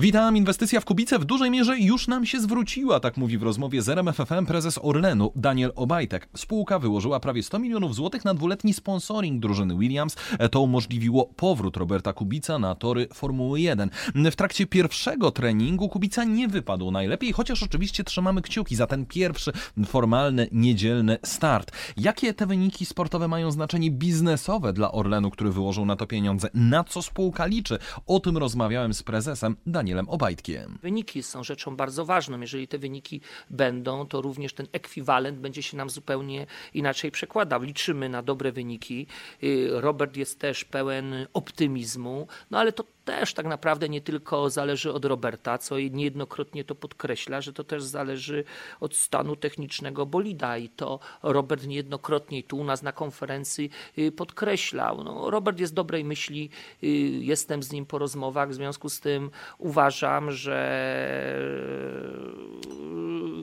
Witam, inwestycja w Kubice w dużej mierze już nam się zwróciła, tak mówi w rozmowie z RMFFM prezes Orlenu Daniel Obajtek. Spółka wyłożyła prawie 100 milionów złotych na dwuletni sponsoring drużyny Williams. To umożliwiło powrót Roberta Kubica na tory Formuły 1. W trakcie pierwszego treningu Kubica nie wypadł najlepiej, chociaż oczywiście trzymamy kciuki za ten pierwszy formalny, niedzielny start. Jakie te wyniki sportowe mają znaczenie biznesowe dla Orlenu, który wyłożył na to pieniądze? Na co spółka liczy? O tym rozmawiałem z prezesem Danielem Danielem Obajtkiem. Wyniki są rzeczą bardzo ważną. Jeżeli te wyniki będą, to również ten ekwiwalent będzie się nam zupełnie inaczej przekładał. Liczymy na dobre wyniki. Y, Robert jest też pełen optymizmu, no ale to też tak naprawdę nie tylko zależy od Roberta, co niejednokrotnie to podkreśla, że to też zależy od stanu technicznego bolida i to Robert niejednokrotnie tu u nas na konferencji y, podkreślał. No, Robert jest dobrej myśli, y, jestem z nim po rozmowach, w związku z tym uważam, że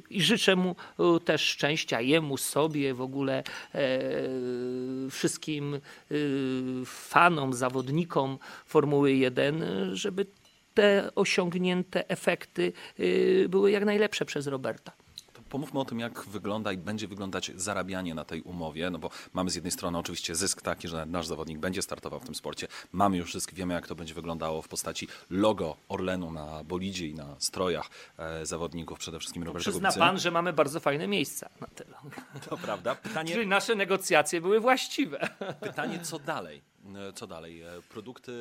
i życzę mu też szczęścia, jemu, sobie, w ogóle e, wszystkim e, fanom, zawodnikom Formuły 1, żeby te osiągnięte efekty e, były jak najlepsze przez Roberta pomówmy o tym, jak wygląda i będzie wyglądać zarabianie na tej umowie, no bo mamy z jednej strony oczywiście zysk taki, że nasz zawodnik będzie startował w tym sporcie. Mamy już zysk, wiemy jak to będzie wyglądało w postaci logo Orlenu na bolidzie i na strojach e, zawodników, przede wszystkim Roberta Przyzna pan, że mamy bardzo fajne miejsca na tyle. To prawda. Pytanie... Czyli nasze negocjacje były właściwe. Pytanie, co dalej? E, co dalej? E, produkty.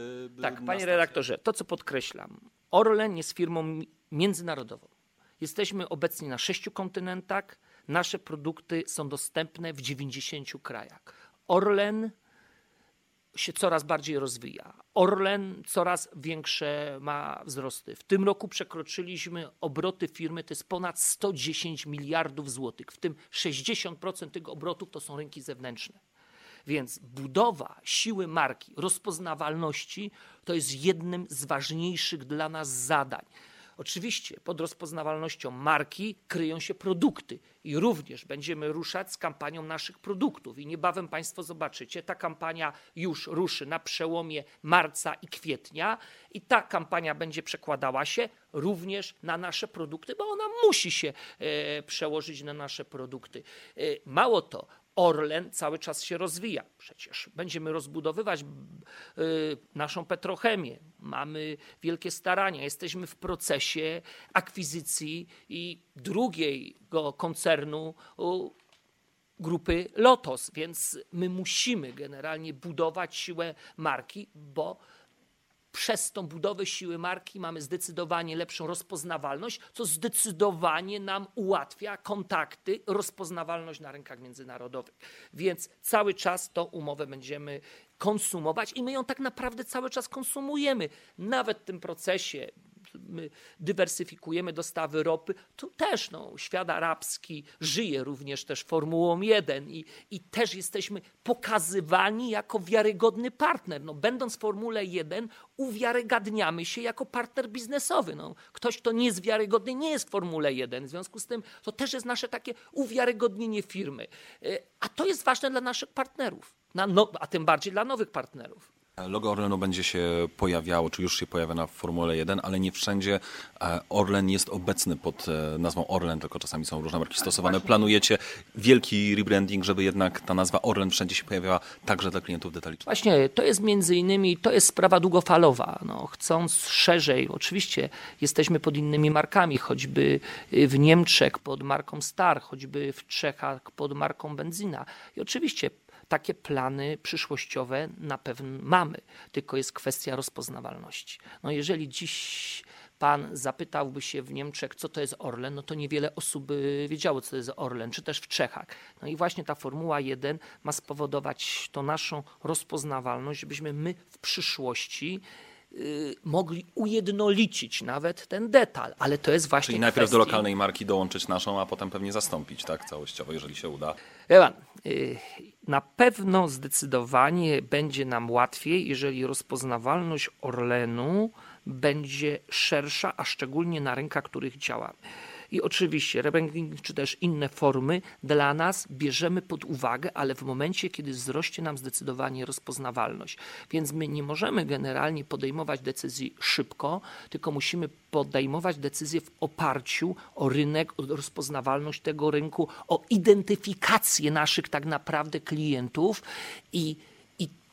Tak, panie redaktorze, to co podkreślam. Orlen jest firmą międzynarodową. Jesteśmy obecni na sześciu kontynentach. Nasze produkty są dostępne w 90 krajach. Orlen się coraz bardziej rozwija. Orlen coraz większe ma wzrosty. W tym roku przekroczyliśmy obroty firmy, to jest ponad 110 miliardów złotych, w tym 60% tych obrotów to są rynki zewnętrzne. Więc budowa siły marki, rozpoznawalności to jest jednym z ważniejszych dla nas zadań. Oczywiście pod rozpoznawalnością marki kryją się produkty i również będziemy ruszać z kampanią naszych produktów. I niebawem Państwo zobaczycie, ta kampania już ruszy na przełomie marca i kwietnia, i ta kampania będzie przekładała się również na nasze produkty, bo ona musi się e, przełożyć na nasze produkty. E, mało to, Orlen cały czas się rozwija. Przecież będziemy rozbudowywać y, naszą petrochemię. Mamy wielkie starania. Jesteśmy w procesie akwizycji i drugiego koncernu grupy Lotos, więc my musimy generalnie budować siłę marki, bo przez tą budowę siły marki mamy zdecydowanie lepszą rozpoznawalność, co zdecydowanie nam ułatwia kontakty, rozpoznawalność na rynkach międzynarodowych. Więc cały czas tą umowę będziemy konsumować i my ją tak naprawdę cały czas konsumujemy. Nawet w tym procesie my dywersyfikujemy dostawy ropy, to też no, świat arabski żyje również też Formułą 1 i, i też jesteśmy pokazywani jako wiarygodny partner. No, będąc w Formule 1 uwiarygadniamy się jako partner biznesowy. No, ktoś, kto nie jest wiarygodny, nie jest w Formule 1. W związku z tym to też jest nasze takie uwiarygodnienie firmy. E, a to jest ważne dla naszych partnerów, no, a tym bardziej dla nowych partnerów. Logo Orlenu będzie się pojawiało, czy już się pojawia na Formule 1, ale nie wszędzie e, Orlen jest obecny pod e, nazwą Orlen, tylko czasami są różne marki stosowane. Planujecie wielki rebranding, żeby jednak ta nazwa Orlen wszędzie się pojawiała także dla klientów detalicznych? Właśnie, to jest między innymi, to jest sprawa długofalowa. No, chcąc szerzej, oczywiście jesteśmy pod innymi markami, choćby w Niemczech pod marką Star, choćby w Czechach pod marką Benzina. I oczywiście takie plany przyszłościowe na pewno mamy, tylko jest kwestia rozpoznawalności. No jeżeli dziś pan zapytałby się w Niemczech, co to jest Orlen, no to niewiele osób wiedziało, co to jest Orlen, czy też w Czechach. No i właśnie ta Formuła 1 ma spowodować to naszą rozpoznawalność, żebyśmy my w przyszłości Y, mogli ujednolicić nawet ten detal, ale to jest właśnie Czyli najpierw kwestii... do lokalnej marki dołączyć naszą, a potem pewnie zastąpić, tak, całościowo, jeżeli się uda. Ewan, y, na pewno zdecydowanie będzie nam łatwiej, jeżeli rozpoznawalność Orlenu będzie szersza, a szczególnie na rynkach, których działamy. I oczywiście rebranding czy też inne formy dla nas bierzemy pod uwagę, ale w momencie, kiedy wzrośnie nam zdecydowanie rozpoznawalność. Więc my nie możemy generalnie podejmować decyzji szybko, tylko musimy podejmować decyzje w oparciu o rynek, o rozpoznawalność tego rynku, o identyfikację naszych tak naprawdę klientów i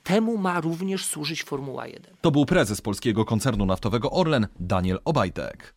temu ma również służyć Formuła 1. To był prezes polskiego koncernu naftowego Orlen Daniel Obajtek.